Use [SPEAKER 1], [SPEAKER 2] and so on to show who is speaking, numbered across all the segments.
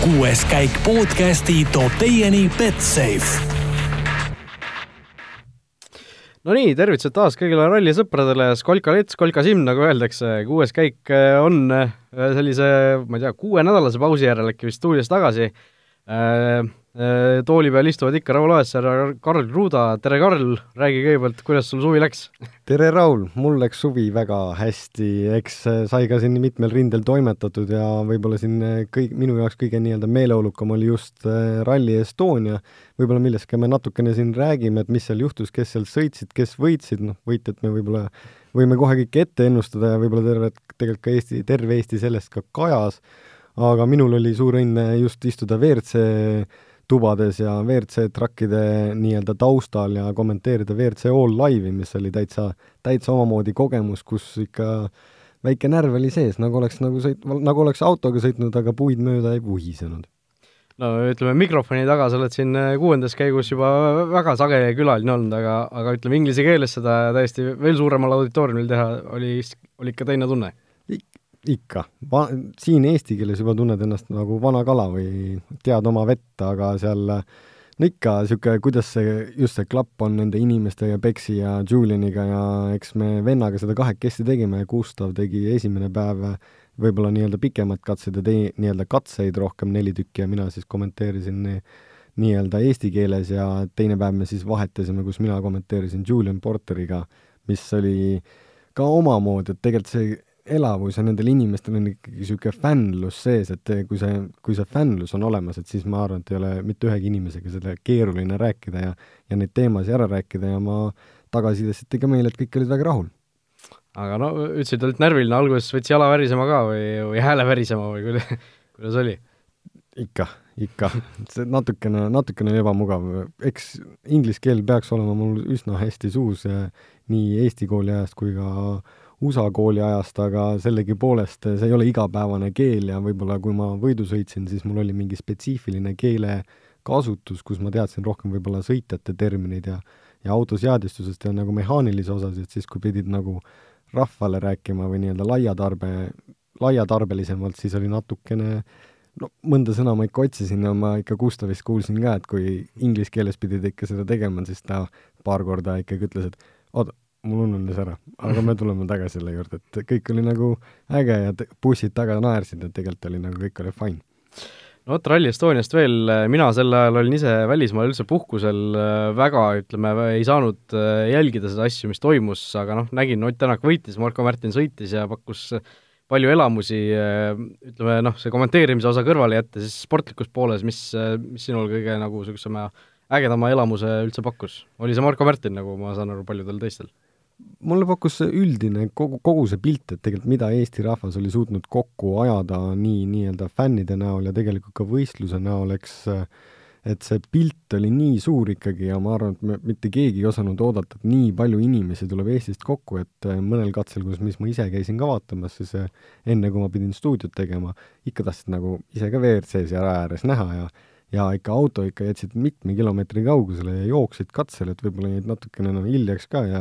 [SPEAKER 1] kuues käik podcasti toob teieni Betsafe
[SPEAKER 2] no nii, tervitused taas kõigile rallisõpradele, Skolka Lets, Skolka Simm, nagu öeldakse, kuues käik äh, on äh, sellise, ma ei tea, kuuenädalase pausi järel äkki vist stuudios tagasi. Äh, tooli peal istuvad ikka Raul Oessar ja Karl Kruda, tere Karl, räägi kõigepealt, kuidas sul suvi läks?
[SPEAKER 3] tere Raul, mul läks suvi väga hästi, eks sai ka siin mitmel rindel toimetatud ja võib-olla siin kõik, minu jaoks kõige nii-öelda meeleolukam oli just Rally Estonia, võib-olla millest ka me natukene siin räägime, et mis seal juhtus, kes seal sõitsid, kes võitsid, noh, võitjat me võib-olla võime kohe kõik ette ennustada ja võib-olla terve, tegelikult ka Eesti, terve Eesti sellest ka kajas, aga minul oli suur õnn just istuda WRC tubades ja WRC trakkide nii-öelda taustal ja kommenteerida WRC All Live'i, mis oli täitsa, täitsa omamoodi kogemus, kus ikka väike närv oli sees, nagu oleks nagu sõit-, nagu oleks autoga sõitnud, aga puid mööda ei vuhisenud.
[SPEAKER 2] no ütleme, mikrofoni taga sa oled siin äh, kuuendas käigus juba väga sage külaline olnud, aga, aga ütleme, inglise keeles seda täiesti veel suuremal auditooriumil teha oli, oli ikka teine tunne
[SPEAKER 3] ikka, siin eesti keeles juba tunned ennast nagu vana kala või tead oma vett, aga seal no ikka niisugune, kuidas see, just see klapp on nende inimestega, Beksi ja Julianiga ja eks me vennaga seda kahekesti tegime, Gustav tegi esimene päev võib-olla nii-öelda pikemad katsed ja tei-, nii-öelda katseid rohkem neli tükki ja mina siis kommenteerisin nii, nii-öelda eesti keeles ja teine päev me siis vahetasime, kus mina kommenteerisin Julian Porteriga, mis oli ka omamoodi, et tegelikult see elavus ja nendel inimestel on ikkagi niisugune fännlus sees, et kui see, kui see fännlus on olemas, et siis ma arvan, et ei ole mitte ühegi inimesega seda keeruline rääkida ja ja neid teemasid ära rääkida ja ma tagasisides tõi ka meile, et kõik olid väga rahul.
[SPEAKER 2] aga no ütlesid, olid närviline, alguses võttis jala värisema ka või, või hääle värisema või kuidas, kuidas oli?
[SPEAKER 3] ikka, ikka, see natukene, natukene ebamugav, eks inglise keel peaks olema mul üsna hästi suus nii Eesti kooli ajast kui ka USA kooli ajast, aga sellegipoolest see ei ole igapäevane keel ja võib-olla kui ma võidu sõitsin, siis mul oli mingi spetsiifiline keelekasutus, kus ma teadsin rohkem võib-olla sõitjate termineid ja ja autoseadistusest ja nagu mehaanilisi osasid, siis kui pidid nagu rahvale rääkima või nii-öelda laiatarbe, laiatarbelisemalt, siis oli natukene no mõnda sõna ma ikka otsisin ja ma ikka Gustavist kuulsin ka, et kui inglise keeles pidid ikka seda tegema, siis ta paar korda ikkagi ütles, et oota, mul ununes ära, aga me tuleme tagasi selle juurde, et kõik oli nagu äge ja bussid taga naersid, et tegelikult oli nagu kõik oli fine.
[SPEAKER 2] no vot, Rally Estoniast veel, mina sel ajal olin ise välismaal üldse puhkusel, väga ütleme, ei saanud äh, jälgida seda asju, mis toimus, aga noh, nägin, Ott Tänak võitis, Marko Märtin sõitis ja pakkus palju elamusi, äh, ütleme noh, see kommenteerimise osa kõrvale jätta, siis sportlikus pooles, mis, mis sinul kõige nagu niisuguse ägedama elamuse üldse pakkus? oli see Marko Märtin, nagu ma saan aru, paljudel teistel?
[SPEAKER 3] Mulle pakkus see üldine kogu, kogu see pilt, et tegelikult mida Eesti rahvas oli suutnud kokku ajada nii nii-öelda fännide näol ja tegelikult ka võistluse näol, eks et see pilt oli nii suur ikkagi ja ma arvan, et me mitte keegi ei osanud oodata, et nii palju inimesi tuleb Eestist kokku, et mõnel katsel, kus, mis ma ise käisin ka vaatamas, siis enne, kui ma pidin stuudiot tegema, ikka tahtsid nagu ise ka WRC-s ja raja ääres näha ja ja ikka auto ikka jätsid mitme kilomeetri kaugusele ja jooksid katsele, et võib-olla jäid natukene no, hiljaks ka ja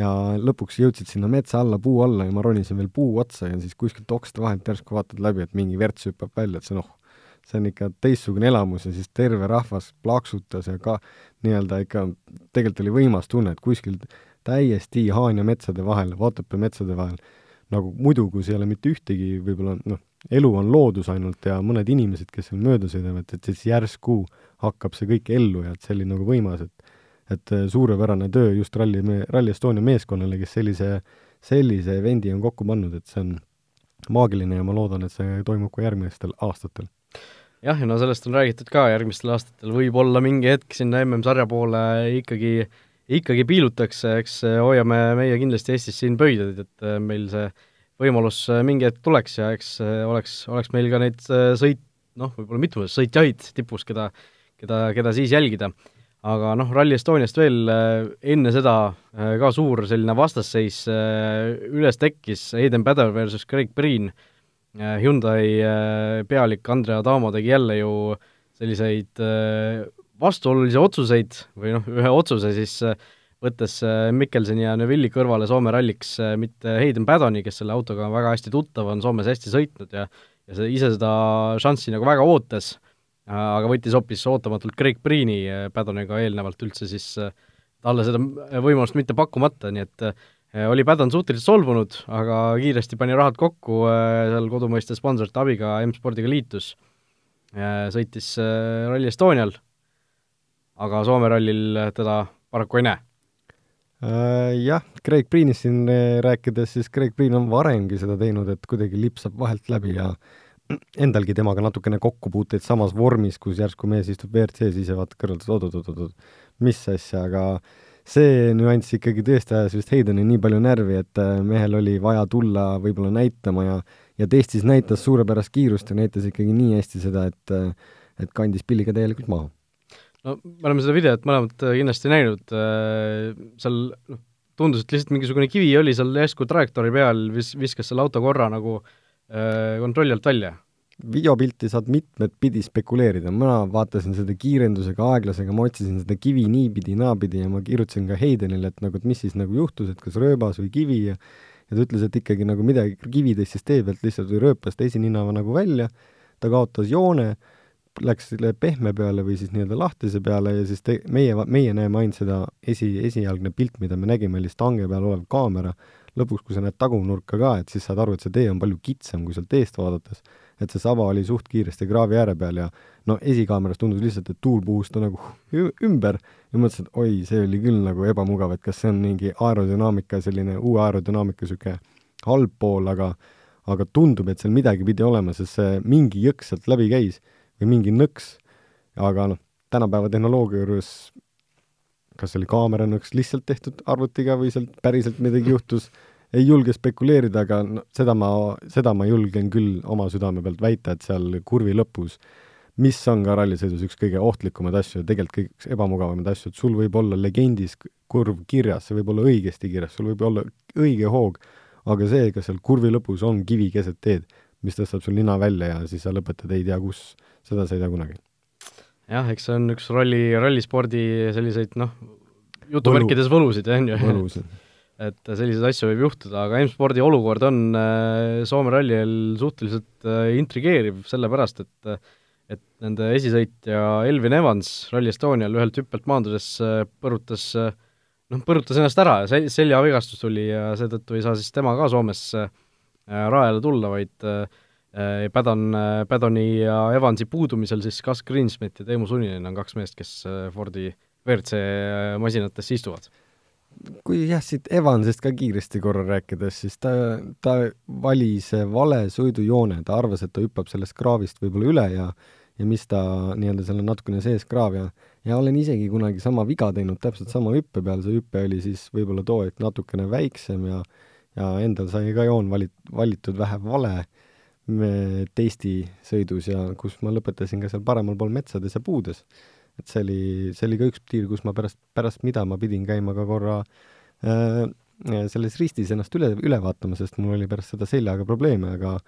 [SPEAKER 3] ja lõpuks jõudsid sinna metsa alla, puu alla ja ma ronisin veel puu otsa ja siis kuskilt okste vahelt järsku vaatad läbi, et mingi värts hüppab välja, et see noh, see on ikka teistsugune elamus ja siis terve rahvas plaksutas ja ka nii-öelda ikka, tegelikult oli võimas tunne, et kuskil täiesti Haanja metsade vahel, Otepää metsade vahel, nagu muidu, kus ei ole mitte ühtegi võib-olla noh, elu on loodus ainult ja mõned inimesed, kes seal mööda sõidavad, et siis järsku hakkab see kõik ellu ja et see oli nagu võimas, et et äh, suurepärane töö just Rally, Rally Estonia meeskonnale, kes sellise, sellise event'i on kokku pannud, et see on maagiline ja ma loodan, et see toimub ka järgmistel aastatel.
[SPEAKER 2] jah, ja no sellest on räägitud ka, järgmistel aastatel võib-olla mingi hetk sinna MM-sarja poole ikkagi, ikkagi piilutakse, eks hoiame meie kindlasti Eestis siin pöidlaid, et äh, meil see võimalus äh, mingi hetk tuleks ja eks oleks, oleks meil ka neid sõit, noh, võib-olla mitu sõitjaid tipus, keda, keda, keda siis jälgida aga noh, Rally Estoniast veel äh, enne seda äh, ka suur selline vastasseis äh, üles tekkis, Eden Pädev versus Craig Priin, Hyundai pealik Andrea Adamo tegi jälle ju selliseid vastuolulisi otsuseid või noh, ühe otsuse siis võttes Mikkelsoni ja Neville'i kõrvale Soome ralliks mitte Hayden Paddoni, kes selle autoga väga hästi tuttav on, Soomes hästi sõitnud ja ja see ise seda šanssi nagu väga ootas, aga võttis hoopis ootamatult Craig Preeni Paddoniga eelnevalt üldse siis talle seda võimalust mitte pakkumata, nii et oli Paddon suhteliselt solvunud, aga kiiresti pani rahad kokku, seal kodumaiste sponsorite abiga M-spordiga liitus, sõitis Rally Estonial, aga Soome rallil teda paraku ei näe.
[SPEAKER 3] Äh, jah, Craig Breenist siin äh, rääkides, siis Craig Breen on varemgi seda teinud, et kuidagi lipsab vahelt läbi ja endalgi temaga natukene kokkupuuteid samas vormis, kus järsku mees istub WRC-s, ise vaatab kõrvalt, et oot-oot-oot-oot, mis asja, aga see nüanss ikkagi tõesti ajas vist Heideni nii palju närvi, et äh, mehel oli vaja tulla võib-olla näitama ja ja testis näitas suurepärast kiirust ja näitas ikkagi nii hästi seda, et et kandis pilliga täielikult maha.
[SPEAKER 2] No me oleme seda videot mõlemad äh, kindlasti näinud, äh, seal noh, tundus, et lihtsalt mingisugune kivi oli seal järsku trajektoori peal, vis-, viskas selle auto korra nagu äh, kontrolli alt välja.
[SPEAKER 3] videopilti saad mitmet pidi spekuleerida, mina vaatasin seda kiirendusega, aeglasega, ma otsisin seda kivi niipidi, naapidi ja ma kirjutasin ka Heidenile, et nagu, et mis siis nagu juhtus, et kas rööbas või kivi ja ja ta ütles, et ikkagi nagu midagi kivi tõstis tee pealt lihtsalt või rööpast esinina nagu välja, ta kaotas joone, läks selle pehme peale või siis nii-öelda lahtise peale ja siis te-, meie, meie näeme ainult seda esi, esialgne pilt, mida me nägime, oli stange peal olev kaamera, lõpuks, kui sa näed tagumnurka ka, et siis saad aru, et see tee on palju kitsam kui sealt eest vaadates. et see saba oli suht kiiresti kraavi ääre peal ja no esikaameras tundus lihtsalt, et tuul puhus ta nagu ümber ja mõtlesin, et oi, see oli küll nagu ebamugav, et kas see on mingi aerodünaamika, selline uue aerodünaamika niisugune halb pool, aga aga tundub, et seal midagi pidi olema, sest see mingi jõks sealt läbi käis või mingi nõks, aga noh, tänapäeva tehnoloogia juures kas oli kaamera nõks lihtsalt tehtud arvutiga või sealt päriselt midagi juhtus, ei julge spekuleerida, aga no seda ma, seda ma julgen küll oma südame pealt väita, et seal kurvi lõpus, mis on ka rallisõidus üks kõige ohtlikumaid asju ja tegelikult kõige ebamugavamaid asju, et sul võib olla legendis kurv kirjas, see võib olla õigesti kirjas, sul võib olla õige hoog, aga see, kas seal kurvi lõpus on kivi keset teed, mis tõstab sul nina välja ja siis sa lõpetad ei tea kus seda sa ei tea kunagi.
[SPEAKER 2] Jah, eks see on üks ralli, rallispordi selliseid noh, jutuvärkides Võlu. võlusid, on ju. võlusid et selliseid asju võib juhtuda, aga M-spordi olukord on äh, Soome rallil suhteliselt äh, intrigeeriv, sellepärast et et nende esisõitja Elvin Evans Rally Estonial ühelt hüppelt maandudes äh, põrutas noh, põrutas ennast ära ja sel-, seljavigastus tuli ja seetõttu ei saa siis tema ka Soomes rajale tulla, vaid Äh, Padon, äh, Padoni ja Evansi puudumisel siis Gus Greensmith ja Teemu Suninen on kaks meest, kes äh, Fordi WRC masinatesse istuvad.
[SPEAKER 3] kui jah, siit Evansist ka kiiresti korra rääkides, siis ta, ta valis vale sõidujoone, ta arvas, et ta hüppab sellest kraavist võib-olla üle ja ja mis ta nii-öelda seal on natukene sees kraav ja ja olen isegi kunagi sama viga teinud, täpselt sama hüppe peal, see hüpe oli siis võib-olla too hetk natukene väiksem ja ja endal sai ka joon valit-, valitud vähe vale testi sõidus ja kus ma lõpetasin ka seal paremal pool metsades ja puudes. et see oli, see oli ka üks tiir, kus ma pärast, pärast mida ma pidin käima ka korra äh, selles ristis ennast üle, üle vaatama, sest mul oli pärast seda seljaga probleeme, aga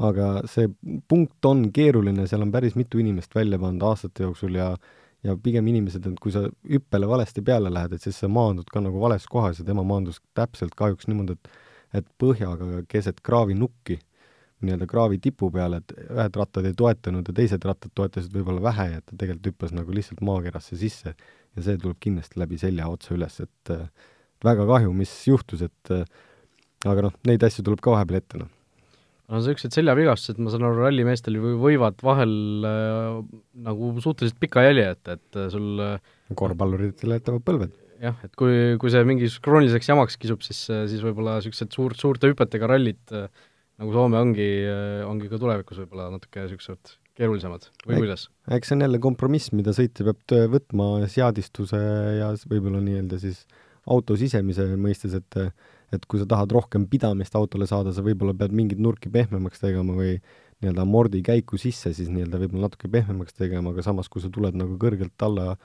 [SPEAKER 3] aga see punkt on keeruline, seal on päris mitu inimest välja pandud aastate jooksul ja ja pigem inimesed, et kui sa hüppele valesti peale lähed, et siis sa maandud ka nagu vales kohas ja tema maandus täpselt kahjuks niimoodi, et et põhjaga keset kraavinukki nii-öelda kraavi tipu peal, et ühed rattad ei toetanud ja teised rattad toetasid võib-olla vähe ja ta tegelikult hüppas nagu lihtsalt maakerasse sisse ja see tuleb kindlasti läbi selja otsa üles, et väga kahju, mis juhtus, et aga noh, neid asju tuleb ka vahepeal ette, noh.
[SPEAKER 2] no niisugused seljavigastused, ma saan aru, rallimeestel võivad vahel äh, nagu suhteliselt pika jälje jätta, et sul
[SPEAKER 3] korvpalluritele jätavad põlved.
[SPEAKER 2] jah, et kui, kui see mingi krooniliseks jamaks kisub, siis, siis võib-olla niisugused suurt, suurte hüpetega rallid äh, nagu Soome ongi, ongi ka tulevikus võib-olla natuke niisugused keerulisemad või kuidas?
[SPEAKER 3] eks see on jälle kompromiss, mida sõitja peab võtma seadistuse ja võib-olla nii-öelda siis auto sisemise mõistes, et et kui sa tahad rohkem pidamist autole saada, sa võib-olla pead mingeid nurki pehmemaks tegema või nii-öelda amordi käiku sisse siis nii-öelda võib-olla natuke pehmemaks tegema, aga samas, kui sa tuled nagu kõrgelt alla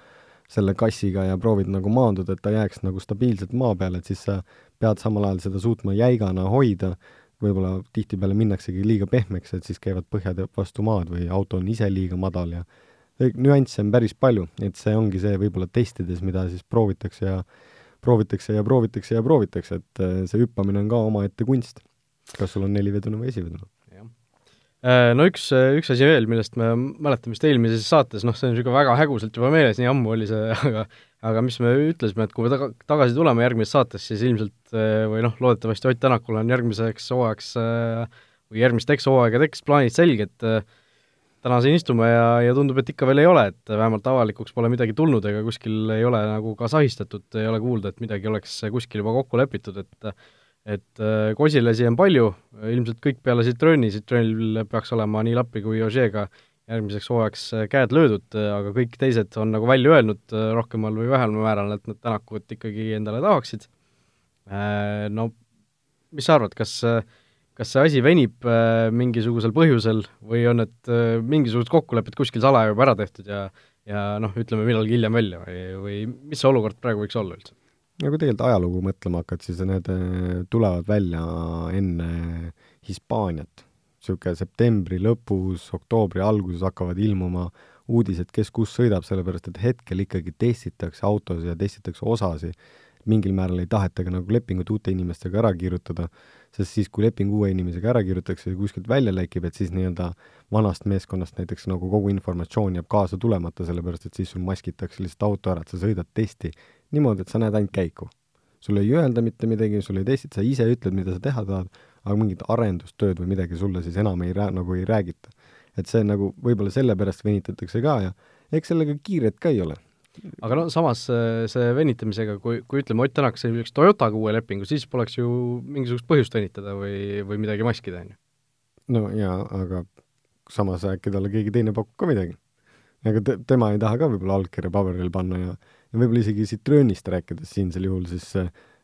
[SPEAKER 3] selle kassiga ja proovid nagu maanduda, et ta jääks nagu stabiilselt maa peale, et siis sa pead samal ajal seda suutma jäigana hoida võib-olla tihtipeale minnaksegi liiga pehmeks, et siis käivad põhjad vastu maad või auto on ise liiga madal ja nüansse on päris palju, et see ongi see võib-olla testides, mida siis proovitakse ja proovitakse ja proovitakse ja proovitakse, et äh, see hüppamine on ka omaette kunst. kas sul on nelivedune või esivedune?
[SPEAKER 2] Äh, no üks, üks asi veel, millest me mäletame vist eelmises saates, noh, see on niisugune väga häguselt juba meeles, nii ammu oli see, aga aga mis me ütlesime, et kui me taga, tagasi tuleme järgmises saates, siis ilmselt või noh, loodetavasti Ott Tänakul on järgmiseks hooajaks või järgmisteks hooaegadeks plaanid selged, täna siin istume ja, ja tundub, et ikka veel ei ole, et vähemalt avalikuks pole midagi tulnud ega kuskil ei ole nagu ka sahistatud, ei ole kuulda, et midagi oleks kuskil juba kokku lepitud, et et kosilasi on palju, ilmselt kõik peale Citroeni, Citroenil peaks olema nii Lappi kui Ožeega järgmiseks hooajaks äh, käed löödud, äh, aga kõik teised on nagu välja öelnud rohkemal või vähemal määral, et nad Tänakut ikkagi endale tahaksid. No mis sa arvad, kas, kas see asi venib mingisugusel põhjusel või on need mingisugused kokkulepped kuskil salaja juba ära tehtud ja ja noh, ütleme millalgi hiljem välja või, või mis see olukord praegu võiks olla üldse?
[SPEAKER 3] no kui tegelikult ajalugu mõtlema hakkad, siis need äh, tulevad välja enne Hispaaniat. Niisugune septembri lõpus, oktoobri alguses hakkavad ilmuma uudised, kes kus sõidab, sellepärast et hetkel ikkagi testitakse autosid ja testitakse osasid, mingil määral ei taheta ka nagu lepingut uute inimestega ära kirjutada, sest siis, kui leping uue inimesega ära kirjutatakse ja kuskilt välja lekib, et siis nii-öelda vanast meeskonnast näiteks nagu kogu informatsioon jääb kaasa tulemata, sellepärast et siis sul maskitakse lihtsalt auto ära, et sa sõidad testi niimoodi, et sa näed ainult käiku. sulle ei öelda mitte midagi, sul ei testita, sa ise ütled, mida sa teha tahad, aga mingit arendustööd või midagi sulle siis enam ei rää-, nagu ei räägita. et see nagu võib-olla sellepärast venitatakse ka ja eks sellega kiiret ka ei ole
[SPEAKER 2] aga no samas see venitamisega, kui, kui ütleme, Ott Tänak sõlmiks Toyotaga uue lepingu, siis poleks ju mingisugust põhjust venitada või, või midagi maskida, on ju?
[SPEAKER 3] no jaa, aga samas äkki talle keegi teine pakub ka midagi. ega te, tema ei taha ka võib-olla allkirja paberile panna ja ja võib-olla isegi Citroenist rääkides siinsel juhul, siis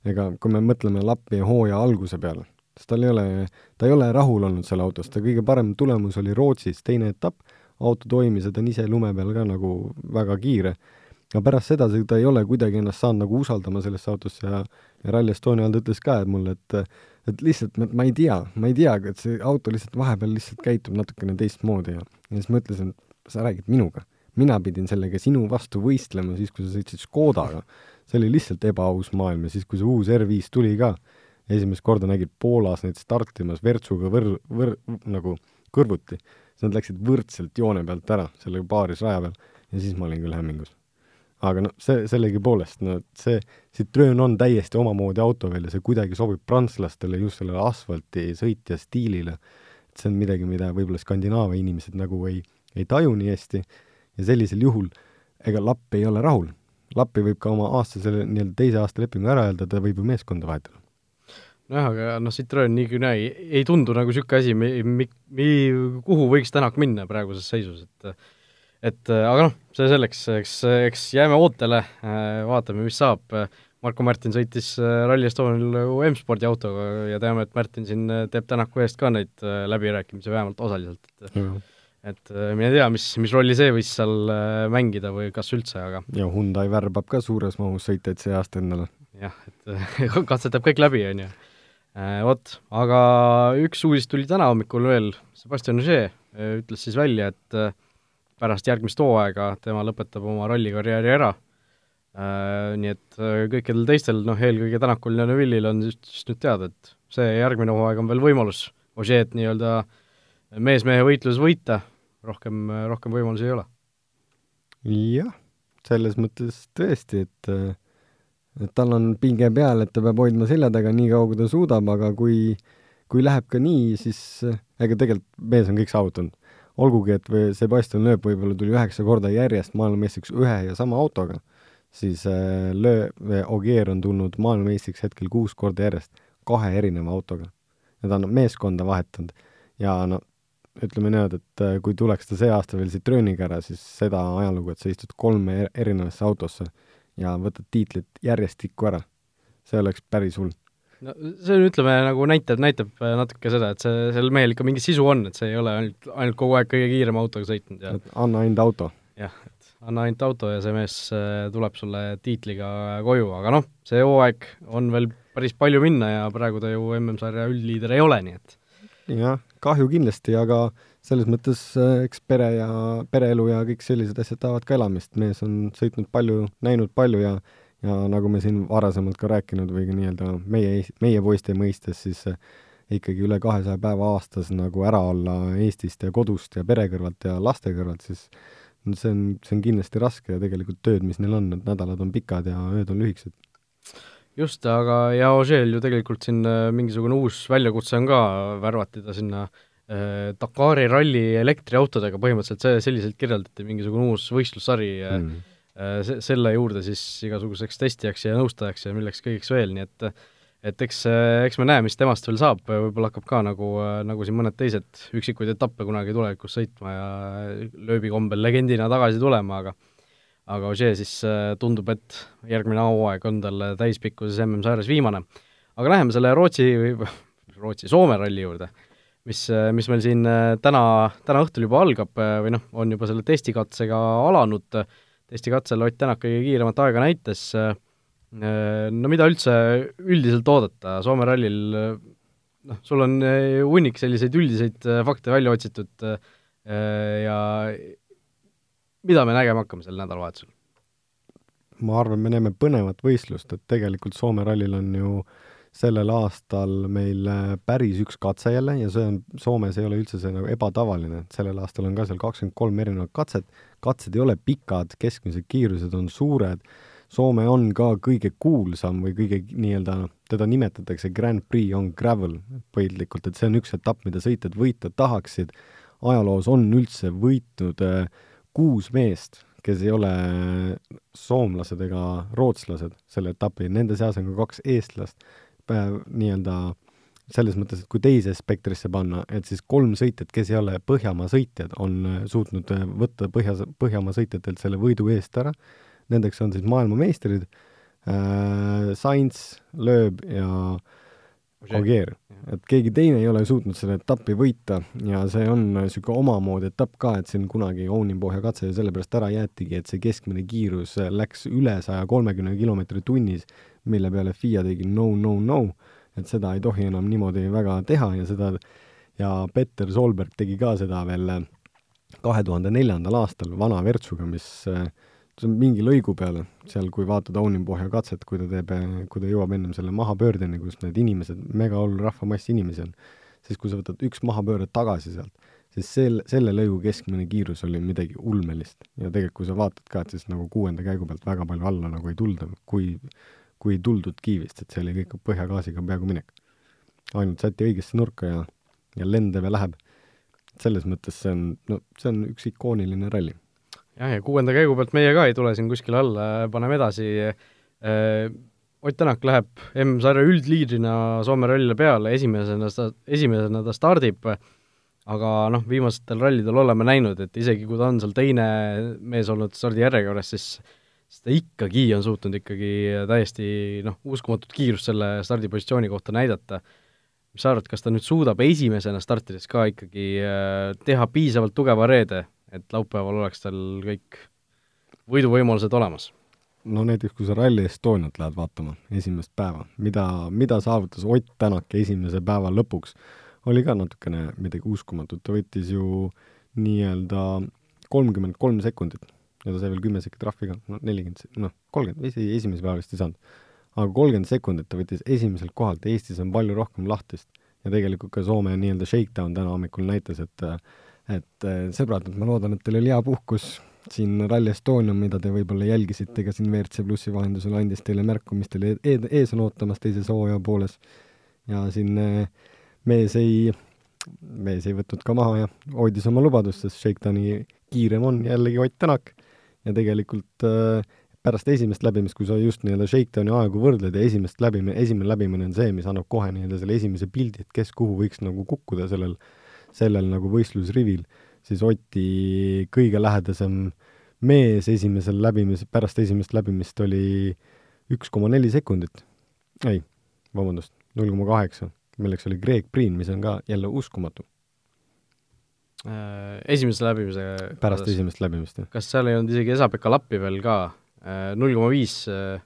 [SPEAKER 3] ega kui me mõtleme Lappi hooaja alguse peale, siis tal ei ole, ta ei ole rahul olnud selle autost, ta kõige parem tulemus oli Rootsis, teine etapp, auto toimis ja ta on ise lume peal ka nagu väga kiire. aga pärast seda ta ei ole kuidagi ennast saanud nagu usaldama sellesse autosse ja ja Rally Estonia all ta ütles ka, et mulle, et et lihtsalt ma, ma ei tea, ma ei tea, et see auto lihtsalt vahepeal lihtsalt käitub natukene teistmoodi ja ja siis ma ütlesin, et sa räägid minuga mina pidin sellega sinu vastu võistlema siis, kui sa sõitsid Škodaga. see oli lihtsalt ebaaus maailm ja siis, kui see uus R5 tuli ka, esimest korda nägid Poolas neid startimas Virtsuga võr-, võr-, nagu kõrvuti, siis nad läksid võrdselt joone pealt ära, selle paarisraja peal, ja siis ma olin küll hämmingus. aga noh, see, sellegipoolest, no see Citroen on täiesti omamoodi auto veel ja see kuidagi sobib prantslastele just sellele asfaltisõitja stiilile, et see on midagi, mida võib-olla Skandinaavia inimesed nagu ei, ei taju nii hästi ja sellisel juhul ega lapp ei ole rahul. lappi võib ka oma aastase nii-öelda teise aasta lepingu ära öelda, ta võib ju meeskonda vahetada.
[SPEAKER 2] Nojah, aga noh, Citroen nii kui naa ei, ei tundu nagu niisugune asi, mi-, mi-, mi-, kuhu võiks Tänak minna praeguses seisus, et et aga noh, see selleks, eks, eks jääme ootele, vaatame, mis saab, Marko Märtin sõitis Rally Estonial M-spordi autoga ja teame, et Märtin siin teeb Tänaku eest ka neid läbirääkimisi, vähemalt osaliselt, et mm -hmm et äh, mine tea, mis, mis rolli see võis seal äh, mängida või kas üldse, aga
[SPEAKER 3] ja Hyundai värbab ka suures mahus sõitjaid see aasta endale.
[SPEAKER 2] jah, et katsetab kõik läbi, on ju. Äh, vot, aga üks uudis tuli täna hommikul veel, Sebastian Ogier ütles siis välja, et pärast järgmist hooaega tema lõpetab oma rallikarjääri ära, nii et kõikidel teistel, noh eelkõige Tänakul ja Neville'il on just nüüd teada, et see järgmine hooaeg on veel võimalus Ogier'd nii-öelda mees-mehe võitluses võita. Rohkem, rohkem võimalusi ei ole.
[SPEAKER 3] jah, selles mõttes tõesti, et et tal on pinge peal, et ta peab hoidma selja taga nii kaua, kui ta suudab, aga kui kui läheb ka nii, siis ega tegelikult mees on kõik saavutanud. olgugi, et või Sebastian Loeb võib-olla tuli üheksa korda järjest maailmameistriks ühe ja sama autoga, siis äh, Loeb, Ogier on tulnud maailmameistriks hetkel kuus korda järjest kahe erineva autoga. ja ta on meeskonda vahetanud ja no ütleme niimoodi, et äh, kui tuleks ta see aasta veel Citroeniga ära, siis seda ajalugu, et sa istud kolme er-, erinevasse autosse ja võtad tiitlit järjestikku ära, see oleks päris hull.
[SPEAKER 2] no see on, ütleme, nagu näitab, näitab äh, natuke seda, et see, sellel mehel ikka mingi sisu on, et see ei ole ainult, ainult kogu aeg kõige kiirema autoga sõitnud ja
[SPEAKER 3] et anna ainult auto.
[SPEAKER 2] jah, et anna ainult auto ja see mees äh, tuleb sulle tiitliga koju, aga noh, see hooaeg on veel päris palju minna ja praegu ta ju MM-sarja üldliider ei ole, nii et
[SPEAKER 3] jah, kahju kindlasti, aga selles mõttes äh, eks pere ja, pereelu ja kõik sellised asjad tahavad ka elamist, mees on sõitnud palju, näinud palju ja ja nagu me siin varasemalt ka rääkinud või ka nii-öelda meie, meie poiste mõistes, siis ikkagi üle kahesaja päeva aastas nagu ära olla Eestist ja kodust ja pere kõrvalt ja laste kõrvalt, siis see on, see on kindlasti raske ja tegelikult tööd, mis neil on, need nädalad on pikad ja ööd on lühikesed.
[SPEAKER 2] just, aga ja Ožeel ju tegelikult siin äh, mingisugune uus väljakutse on ka, värvati ta sinna äh, Dakari ralli elektriautodega, põhimõtteliselt see, selliselt kirjeldati, mingisugune uus võistlussari äh, mm. äh, se-, selle juurde siis igasuguseks testijaks ja nõustajaks ja milleks kõigeks veel, nii et äh, et eks, eks me näe, mis temast veel saab, võib-olla hakkab ka nagu, nagu siin mõned teised üksikuid etappe kunagi tulevikus sõitma ja lööbi kombel legendina tagasi tulema, aga aga Ožee siis äh, tundub, et järgmine hooaeg on tal täispikkuses MM-sarjas viimane. aga läheme selle Rootsi Rootsi, Soome ralli juurde, mis, mis meil siin äh, täna, täna õhtul juba algab äh, või noh, on juba selle testikatsega alanud, testikatsel Ott Tänak kõige kiiremat aega näitas, Äh, no mida üldse üldiselt oodata, Soome rallil noh, sul on äh, hunnik selliseid üldiseid äh, fakte välja otsitud ja mida me nägema hakkame sel nädalavahetusel?
[SPEAKER 3] ma arvan, me näeme põnevat võistlust, et tegelikult Soome rallil on ju sellel aastal meil päris üks katse jälle ja see on, Soomes ei ole üldse see nagu ebatavaline, et sellel aastal on ka seal kakskümmend kolm erinevat katset, katsed ei ole pikad, keskmised kiirused on suured. Soome on ka kõige kuulsam või kõige nii-öelda, teda nimetatakse Grand Prix on gravel põhilikult, et see on üks etapp, mida sõitjad võita tahaksid. ajaloos on üldse võitnud äh, kuus meest, kes ei ole soomlased ega rootslased selle etapi, nende seas on ka kaks eestlast. äh,, nii-öelda selles mõttes, et kui teise spektrisse panna, et siis kolm sõitjat, kes ei ole Põhjamaa sõitjad, on äh, suutnud äh, võtta Põhja, Põhjamaa sõitjatelt selle võidu eest ära. Nendeks on siis maailmameistrid äh,, Sainz, Loeb ja Ogier. et keegi teine ei ole suutnud selle etappi võita ja see on niisugune omamoodi etapp ka, et siin kunagi Ounipohja katse ju sellepärast ära jäetigi, et see keskmine kiirus läks üle saja kolmekümne kilomeetri tunnis, mille peale FIA tegi no, no, no, et seda ei tohi enam niimoodi väga teha ja seda ja Petter Solberg tegi ka seda veel kahe tuhande neljandal aastal vana Virtsuga, mis äh, see on mingi lõigu peale, seal kui vaatad Aunipohja katset, kui ta teeb, kui ta jõuab ennem selle mahapöördeni, kus need inimesed, mega hull rahvamass inimesi on, siis kui sa võtad üks mahapööre tagasi sealt, siis sel, selle lõigu keskmine kiirus oli midagi ulmelist. ja tegelikult, kui sa vaatad ka, et siis nagu kuuenda käigu pealt väga palju alla nagu ei tulda, kui, kui tuldud kiivist, et see oli kõik põhjagaasiga peaaegu minek. ainult säti õigesse nurka ja, ja lendav ja läheb. selles mõttes see on, no see on üks ikooniline ralli
[SPEAKER 2] jah, ja kuuenda käigu pealt meie ka ei tule siin kuskile alla, paneme edasi. Äh, Ott Tänak läheb M-sarja üldliidrina Soome rallile peale, esimesena ta, esimesena ta stardib, aga noh, viimastel rallidel oleme näinud, et isegi kui ta on seal teine mees olnud stardijärjekorras, siis siis ta ikkagi on suutnud ikkagi täiesti noh, uskumatut kiirust selle stardipositsiooni kohta näidata. mis sa arvad, kas ta nüüd suudab esimesena startides ka ikkagi äh, teha piisavalt tugeva reede, et laupäeval oleks tal kõik võiduvõimalused olemas?
[SPEAKER 3] no näiteks, kui sa Rally Estoniat lähed vaatama, esimest päeva, mida, mida saavutas Ott Tänak esimese päeva lõpuks, oli ka natukene midagi uskumatut, ta võttis ju nii-öelda kolmkümmend kolm sekundit ja ta sai veel kümme sekundit trahvi ka, no nelikümmend, noh, kolmkümmend, esi, esimese päeva vist ei saanud. aga kolmkümmend sekundit ta võttis esimeselt kohalt, Eestis on palju rohkem lahtist ja tegelikult ka Soome nii-öelda shakedown täna hommikul näitas, et et äh, sõbrad, et ma loodan, et teil oli hea puhkus siin Rally Estonia, mida te võib-olla jälgisite ka siin WRC Plussi vahendusel, andis teile märku, mis teil ees on ootamas teises hooaja pooles. ja siin äh, mees ei, mees ei võtnud ka maha ja hoidis oma lubadust, sest Shakedowni kiirem on jällegi Ott Tänak ja tegelikult äh, pärast esimest läbimist, kui sa just nii-öelda Shakedowni aegu võrdled ja esimest läbimine, esimene läbimine on see, mis annab kohe nii-öelda selle esimese pildi, et kes kuhu võiks nagu kukkuda sellel sellel nagu võistlusrivil, siis Oti kõige lähedasem mees esimesel läbimis, pärast esimest läbimist oli üks koma neli sekundit. ei, vabandust, null koma kaheksa, milleks oli Greg Priin, mis on ka jälle uskumatu.
[SPEAKER 2] Äh, esimese läbimise
[SPEAKER 3] pärast kas, esimest läbimist, jah.
[SPEAKER 2] kas seal ei olnud isegi Esa-Pekka Lappi veel ka, äh, null koma viis äh,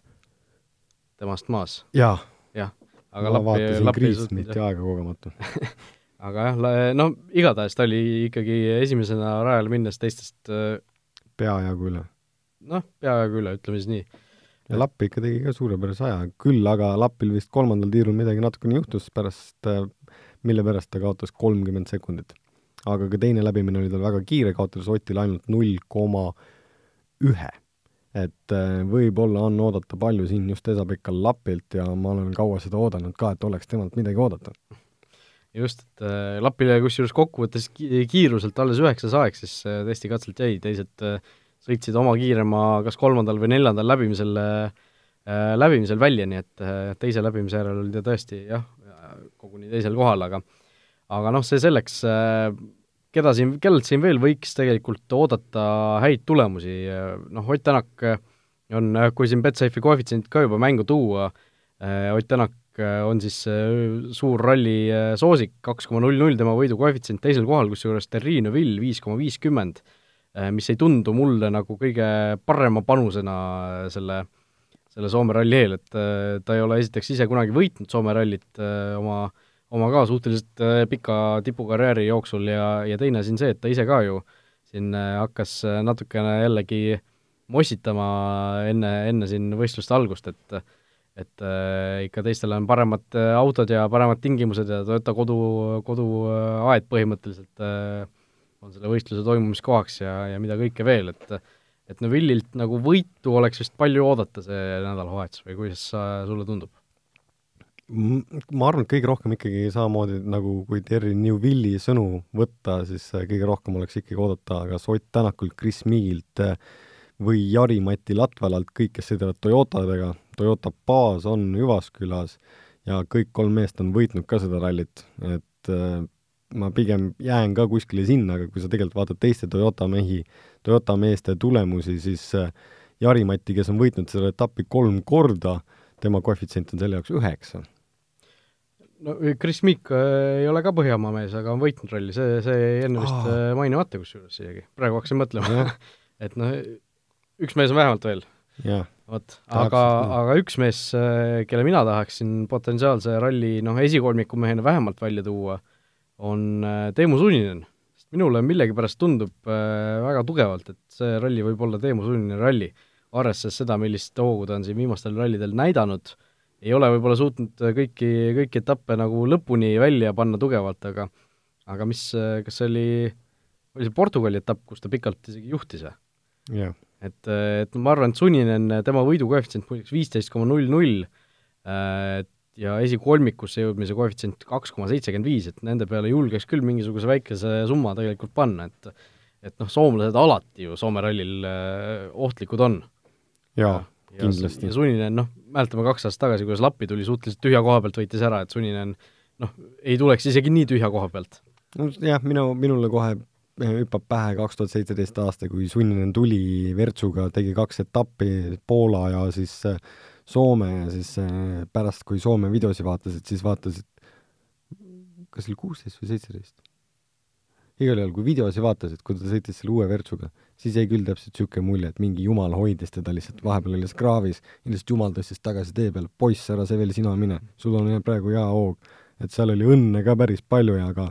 [SPEAKER 2] temast maas?
[SPEAKER 3] jaa.
[SPEAKER 2] jah,
[SPEAKER 3] aga ma Lappi, Lappi Kriismiti aega kogemata
[SPEAKER 2] aga jah, no igatahes ta oli ikkagi esimesena rajale minnes teistest
[SPEAKER 3] peajagu üle.
[SPEAKER 2] noh, peajagu üle, ütleme siis nii.
[SPEAKER 3] ja Lapp ikka tegi ka suurepärase aja, küll aga Lapil vist kolmandal tiirul midagi natukene juhtus pärast, mille pärast ta kaotas kolmkümmend sekundit. Aga ka teine läbimine oli tal väga kiire, kaotas Otil ainult null koma ühe. et võib-olla on oodata palju siin just Esa-Pekka Lapilt ja ma olen kaua seda oodanud ka, et oleks temalt midagi oodata
[SPEAKER 2] just, et äh, Lapile kusjuures kokkuvõttes kiiruselt alles üheksas aeg siis äh, testikatselt jäi, teised äh, sõitsid oma kiirema kas kolmandal või neljandal läbimisel äh,, läbimisel välja, nii et äh, teise läbimise järel oli ta tõesti jah, koguni teisel kohal, aga aga noh, see selleks äh,, keda siin, kellelt siin veel võiks tegelikult oodata häid tulemusi, noh, Ott Tänak on, kui siin Betsafe'i koefitsient ka juba mängu tuua, Ott Tänak Äh, on siis äh, suur ralli äh, soosik, kaks koma null null tema võidukoefitsient teisel kohal, kusjuures Terrine Vill viis koma viiskümmend, mis ei tundu mulle nagu kõige parema panusena selle, selle Soome ralli eel, et ta ei ole esiteks ise kunagi võitnud Soome rallit oma, oma ka suhteliselt pika tipukarjääri jooksul ja, ja teine siin see, et ta ise ka ju siin hakkas natukene jällegi mossitama enne, enne siin võistluste algust, et et äh, ikka teistel on paremad äh, autod ja paremad tingimused ja Toyota kodu, koduaed äh, põhimõtteliselt äh, on selle võistluse toimumiskohaks ja, ja mida kõike veel, et et Neville'ilt nagu võitu oleks vist palju oodata see nädalavahetus või kuidas sa, sulle tundub?
[SPEAKER 3] Ma arvan, et kõige rohkem ikkagi samamoodi nagu kui Terry Newvilli sõnu võtta, siis äh, kõige rohkem oleks ikkagi oodata kas Ott Tänakult, Chris Meagilt äh, või Jari-Mati Latvalalt, kõik, kes sõidavad Toyotadega, Toyota baas on Jyvaskylas ja kõik kolm meest on võitnud ka seda rallit, et äh, ma pigem jään ka kuskile sinna, aga kui sa tegelikult vaatad teiste Toyota mehi, Toyota meeste tulemusi, siis Jari-Mati, kes on võitnud seda etappi kolm korda, tema koefitsient on selle jaoks üheksa.
[SPEAKER 2] No Chris Meek äh, ei ole ka Põhjamaa mees, aga on võitnud ralli, see, see jäi enne vist äh, mainimata kusjuures isegi, praegu hakkasin mõtlema. Et noh, üks mees on vähemalt veel. vot, aga, aga üks mees, kelle mina tahaksin potentsiaalse ralli noh, esikolmiku mehena vähemalt välja tuua, on Teemu Suninen. sest minule millegipärast tundub väga tugevalt, et see ralli võib olla Teemu Suninen ralli, arvestades seda, millist hoogu ta on siin viimastel rallidel näidanud, ei ole võib-olla suutnud kõiki, kõiki etappe nagu lõpuni välja panna tugevalt, aga aga mis, kas see oli, oli see Portugali etapp, kus ta pikalt isegi juhtis või?
[SPEAKER 3] jah
[SPEAKER 2] et, et ma arvan, et Sunninen, tema võidukoefitsient muideks viisteist koma null null, äh, ja esikolmikusse jõudmise koefitsient kaks koma seitsekümmend viis, et nende peale julgeks küll mingisuguse väikese summa tegelikult panna, et et noh, soomlased alati ju Soome rallil äh, ohtlikud on.
[SPEAKER 3] jaa, kindlasti.
[SPEAKER 2] ja Sunninen, noh, mäletame kaks aastat tagasi, kuidas Lappi tuli suhteliselt tühja koha pealt, võitis ära, et Sunninen noh, ei tuleks isegi nii tühja koha pealt.
[SPEAKER 3] jah, minu, minule kohe hüppab pähe kaks tuhat seitseteist aasta, kui Sunninen tuli Virtsuga, tegi kaks etappi, Poola ja siis äh, Soome ja siis äh, pärast, kui Soome videosi vaatasid, siis vaatasid, kas oli kuusteist või seitseteist? igal juhul, kui videosi vaatasid, kui ta sõitis selle uue Virtsuga, siis jäi küll täpselt niisugune mulje, et mingi jumal hoidis teda lihtsalt, vahepeal oli kraavis, lihtsalt jumal tõstis tagasi tee peale, poiss, ära see veel sina mine, sul on praegu hea hoog. et seal oli õnne ka päris palju ja aga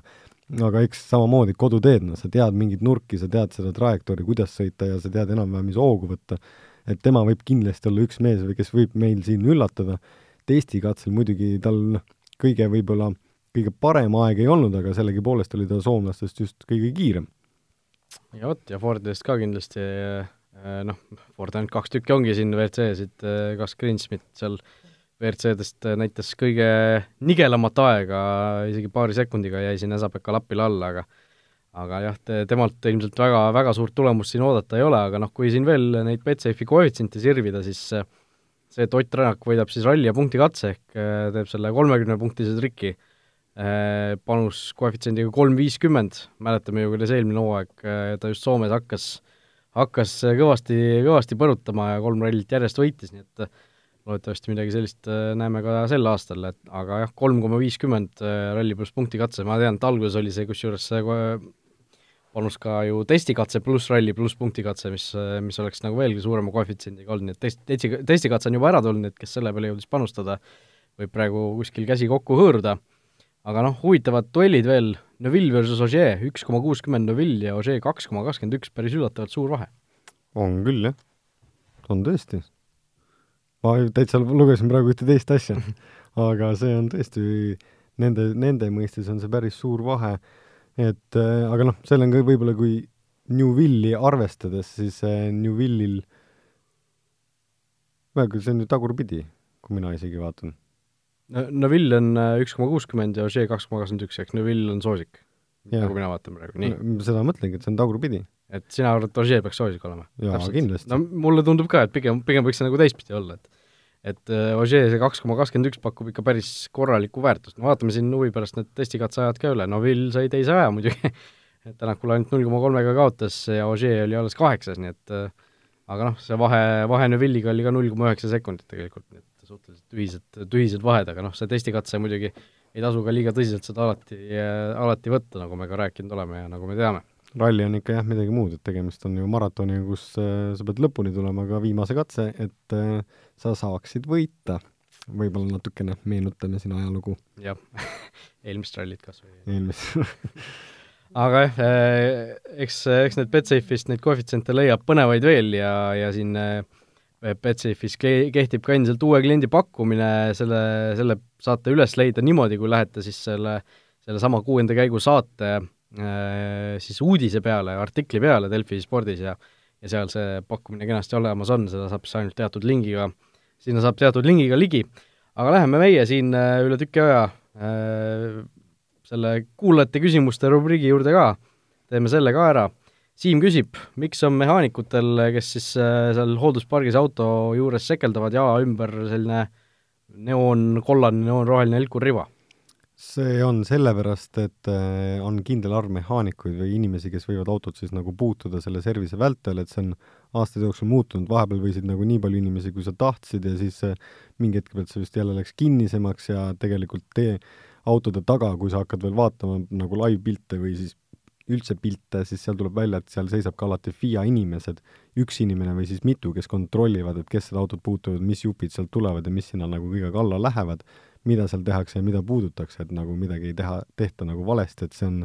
[SPEAKER 3] aga eks samamoodi koduteed, noh, sa tead mingeid nurki, sa tead seda trajektoori, kuidas sõita ja sa tead enam-vähem, mis hoogu võtta. et tema võib kindlasti olla üks mees või kes võib meil siin üllatada, testikatsel muidugi tal noh, kõige võib-olla, kõige parem aeg ei olnud, aga sellegipoolest oli ta soomlastest just kõige kiirem.
[SPEAKER 2] Ja vot, ja Fordidest ka kindlasti eh, noh, Ford ainult kaks tükki ongi siin WRC-sid, eh, kas Greensmith seal WRC-dest näitas kõige nigelamat aega, isegi paari sekundiga jäi siin Esa-Pekka Lappile alla, aga aga jah, te, temalt ilmselt väga, väga suurt tulemust siin oodata ei ole, aga noh, kui siin veel neid Betsafe'i koefitsiente sirvida, siis see, et Ott Tänak võidab siis ralli ja punktikatse ehk teeb selle kolmekümnepunktise triki, panus koefitsiendiga kolm viiskümmend, mäletame ju, kuidas eelmine hooaeg äh, ta just Soomes hakkas, hakkas kõvasti, kõvasti põrutama ja kolm rallit järjest võitis, nii et loodetavasti midagi sellist äh, näeme ka sel aastal, et aga jah, kolm koma viiskümmend äh, ralli pluss punktikatse, ma tean, et alguses oli see kusjuures panus ka ju testikatse pluss ralli pluss punktikatse, mis, äh, mis oleks nagu veelgi suurema koefitsiendiga olnud, nii et test, testi, testikatse on juba ära tulnud, et kes selle peale jõudis panustada, võib praegu kuskil käsi kokku hõõruda. Aga noh, huvitavad duellid veel, Neville versus Ogier, üks koma kuuskümmend Neville ja Ogier kaks koma kakskümmend üks, päris üllatavalt suur vahe.
[SPEAKER 3] on küll, jah. on tõesti ma täitsa lugesin praegu ühte teist asja, aga see on tõesti, nende, nende mõistes on see päris suur vahe, et äh, aga noh, seal on ka võib-olla, kui Newvilli arvestades, siis äh, Newvillil, see on ju tagurpidi, kui mina isegi vaatan.
[SPEAKER 2] Neville on äh, üks koma kuuskümmend ja Ožee kaks koma kakskümmend üks, ehk Neville on soosik. nagu mina vaatan praegu, nii
[SPEAKER 3] seda mõtlengi, et see on tagurpidi.
[SPEAKER 2] et sina arvad, et Ožee peaks soosik olema?
[SPEAKER 3] jaa, kindlasti.
[SPEAKER 2] no mulle tundub ka, et pigem, pigem võiks see nagu teistpidi olla, et et äh, Ožee see kaks koma kakskümmend üks pakub ikka päris korralikku väärtust, no vaatame siin huvi pärast need testikatseajad ka üle, no Vill sai teise aja muidugi et Tänakul ainult null koma kolmega kaotas ja Ožee oli alles kaheksas, nii et äh, aga noh, see vahe, vahe Neuvilliga oli ka null koma üheksa sekundit tegelikult, nii et suhteliselt tühised, tühised vahed, aga noh, see testikatse muidugi ei tasu ka liiga tõsiselt seda alati, alati võtta, nagu me ka rääkinud oleme ja nagu me teame
[SPEAKER 3] ralli on ikka jah, midagi muud, et tegemist on ju maratoniga, kus äh, sa pead lõpuni tulema ka viimase katse, et äh, sa saaksid võita. võib-olla natukene meenutame siin ajalugu.
[SPEAKER 2] jah eelmist rallit kas või.
[SPEAKER 3] eelmist
[SPEAKER 2] aga jah äh,, eks, eks need Betsafe'ist neid koefitsiente leiab põnevaid veel ja, ja siin äh, Betsafe'is kehtib ka endiselt uue kliendi pakkumine, selle, selle saate üles leida niimoodi, kui lähete siis selle, sellesama kuuenda käigu saate Äh, siis uudise peale, artikli peale Delfi spordis ja ja seal see pakkumine kenasti olemas on, seda saab siis ainult teatud lingiga, sinna saab teatud lingiga ligi. aga läheme meie siin äh, üle tüki aja selle kuulajate küsimuste rubriigi juurde ka, teeme selle ka ära. Siim küsib, miks on mehaanikutel, kes siis seal hoolduspargis auto juures sekeldavad jala ümber selline neoon, kollane, neoonroheline helkurriba
[SPEAKER 3] see on sellepärast, et äh, on kindel arv mehaanikuid või inimesi, kes võivad autot siis nagu puutuda selle servise vältel, et see on aastate jooksul muutunud, vahepeal võisid nagu nii palju inimesi, kui sa tahtsid ja siis äh, mingi hetk pealt see vist jälle läks kinnisemaks ja tegelikult tee autode taga, kui sa hakkad veel vaatama nagu live-pilte või siis üldse pilte, siis seal tuleb välja, et seal seisab ka alati FIA inimesed, üks inimene või siis mitu, kes kontrollivad, et kes seda autot puutuvad, mis jupid sealt tulevad ja mis sinna nagu kõige kalla lähevad mida seal tehakse ja mida puudutakse, et nagu midagi ei teha, tehta nagu valesti, et see on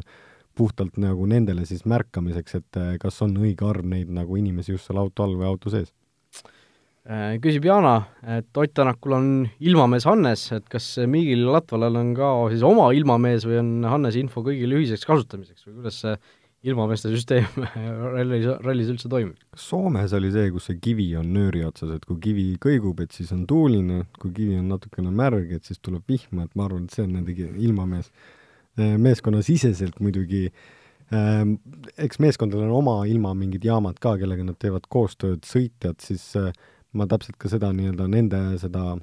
[SPEAKER 3] puhtalt nagu nendele siis märkamiseks, et eh, kas on õige arv neid nagu inimesi just seal auto all või auto sees.
[SPEAKER 2] Äh, küsib Jana, et Ott Tänakul on ilmamees Hannes, et kas Migil Latvalal on ka siis oma ilmamees või on Hannese info kõigile ühiseks kasutamiseks või kuidas see ilmameeste süsteem rallis, rallis üldse toimib?
[SPEAKER 3] Soomes oli see, kus see kivi on nööri otsas, et kui kivi kõigub, et siis on tuuline, kui kivi on natukene märg, et siis tuleb vihma, et ma arvan, et see on nende ilmamees. Äh, meeskonnasiseselt muidugi äh, eks meeskondadel on oma ilma mingid jaamad ka, kellega nad teevad koostööd, sõitjad, siis äh, ma täpselt ka seda nii-öelda nende seda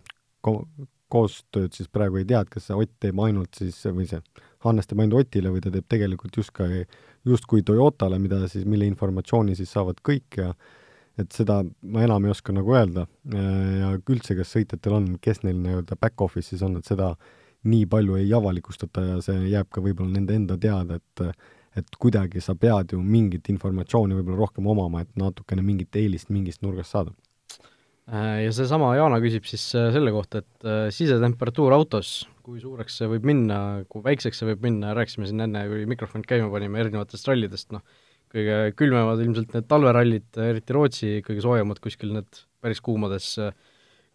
[SPEAKER 3] ko-, koostööd siis praegu ei tea, et kas see Ott teeb ainult siis, või see Hannes teeb ainult Otile või ta teeb tegelikult just ka justkui Toyotale, mida siis, mille informatsiooni siis saavad kõik ja et seda ma enam ei oska nagu öelda. Ja üldse, kas sõitjatel on, kes neil nii-öelda back-office'is on, et seda nii palju ei avalikustata ja see jääb ka võib-olla nende enda teada, et et kuidagi sa pead ju mingit informatsiooni võib-olla rohkem omama, et natukene mingit eelist mingist nurgast saada
[SPEAKER 2] ja seesama Jaana küsib siis äh, selle kohta, et äh, sisetemperatuur autos, kui suureks see võib minna, kui väikseks see võib minna, rääkisime siin enne, kui mikrofon käima panime, erinevatest rallidest, noh, kõige külmemad ilmselt need talverallid, eriti Rootsi, kõige soojemad kuskil need päris kuumades,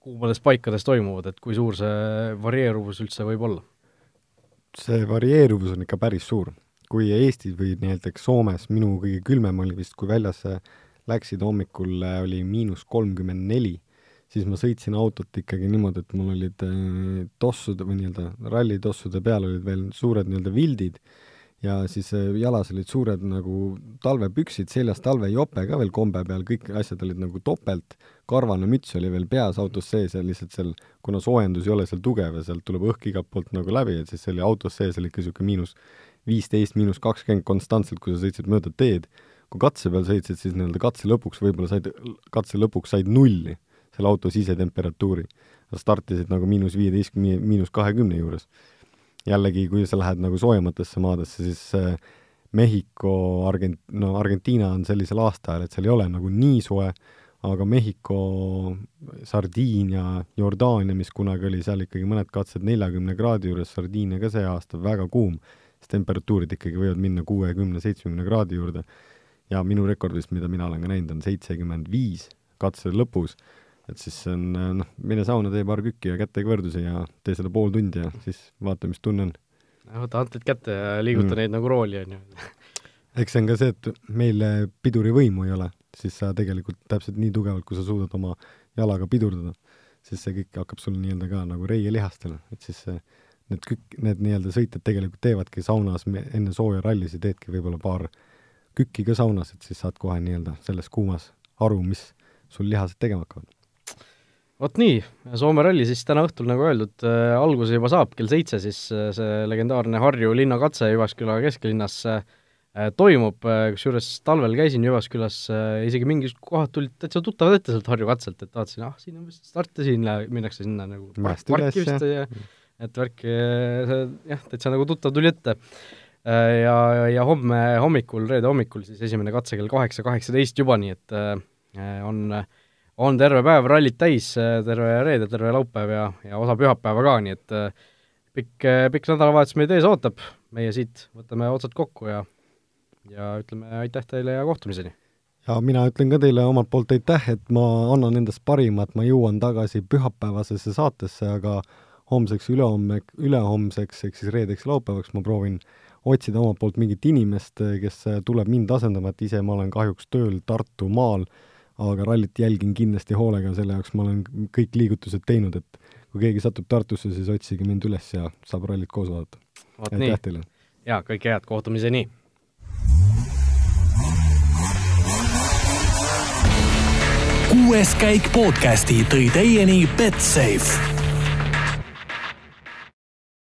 [SPEAKER 2] kuumades paikades toimuvad, et kui suur see varieeruvus üldse võib olla?
[SPEAKER 3] see varieeruvus on ikka päris suur. kui Eestis või näiteks Soomes, minu kõige külmem oli vist, kui väljas läksid hommikul, oli miinus kolmkümmend neli siis ma sõitsin autot ikkagi niimoodi, et mul olid äh, tossude või nii-öelda rallitossude peal olid veel suured nii-öelda vildid ja siis äh, jalas olid suured nagu talvepüksid, seljas talvejope ka veel kombe peal, kõik asjad olid nagu topelt, karvane müts oli veel peas autos sees ja lihtsalt seal, kuna soojendus ei ole seal tugev ja sealt tuleb õhk igalt poolt nagu läbi, et siis see oli autos sees oli ikka niisugune miinus viisteist, miinus kakskümmend konstantselt, kui sa sõitsid mööda teed. kui katse peal sõitsid, siis nii-öelda katse lõpuks võib-olla said, katse lõpuks said nulli selle auto sisetemperatuuri. Nad startisid nagu miinus viieteist, miinus kahekümne juures. jällegi, kui sa lähed nagu soojematesse maadesse, siis äh, Mehhiko, Argent-, no Argentiina on sellisel aastaajal, et seal ei ole nagu nii soe, aga Mehhiko, Sardiinia, Jordaania, mis kunagi oli seal ikkagi mõned katsed neljakümne kraadi juures, Sardiinia ka see aasta väga kuum, siis temperatuurid ikkagi võivad minna kuuekümne, seitsmekümne kraadi juurde. ja minu rekord vist, mida mina olen ka näinud, on seitsekümmend viis katse lõpus et siis see on noh, mine sauna, tee paar kükki ja kätekõverdusi ja tee seda pool tundi ja siis vaata, mis tunne on.
[SPEAKER 2] võta antlid kätte ja liiguta mm. neid nagu rooli, on ju.
[SPEAKER 3] eks see on ka see, et meil pidurivõimu ei ole, siis sa tegelikult täpselt nii tugevalt, kui sa suudad oma jalaga pidurdada, siis see kõik hakkab sul nii-öelda ka nagu reielihastel, et siis see need kükk, need nii-öelda sõitjad tegelikult teevadki saunas enne sooja rallisid, teedki võib-olla paar kükki ka saunas, et siis saad kohe nii-öelda selles kuumas aru, mis sul lihased tegema hakkavad.
[SPEAKER 2] Vot nii, Soome ralli siis täna õhtul, nagu öeldud äh,, alguse juba saab kell seitse, siis äh, see legendaarne Harju linnakatse Jyvaskyla kesklinnas äh, toimub, kusjuures talvel käisin Jyvaskylas isegi mingid kohad tulid täitsa tuttavad ette sealt Harju katselt, et vaatasin, ah, siin on vist starte, siin minnakse sinna nagu parki vist ja, et värki, see jah, täitsa nagu tuttav tuli ette. Ja, ja homme hommikul, reede hommikul siis esimene katse kell kaheksa kaheksateist juba, nii et äh, on, terve päev rallit täis, terve reede, terve laupäev ja, ja osa pühapäeva ka, nii et äh, pikk, pikk nädalavahetus meid ees ootab, meie siit võtame otsad kokku ja ja ütleme aitäh teile ja kohtumiseni!
[SPEAKER 3] ja mina ütlen ka teile omalt poolt aitäh, et ma annan endast parima, et ma jõuan tagasi pühapäevasesse saatesse, aga homseks, ülehomme, ülehomseks ehk siis reedeks laupäevaks ma proovin otsida omalt poolt mingit inimest, kes tuleb mind asendama, et ise ma olen kahjuks tööl Tartumaal, aga rallit jälgin kindlasti hoolega, selle jaoks ma olen kõik liigutused teinud, et kui keegi satub Tartusse, siis otsige mind üles ja saab rallit koos vaadata. aitäh teile!
[SPEAKER 2] jaa, kõike head, kohtumiseni!
[SPEAKER 1] kuues käik podcasti tõi teieni Betsafe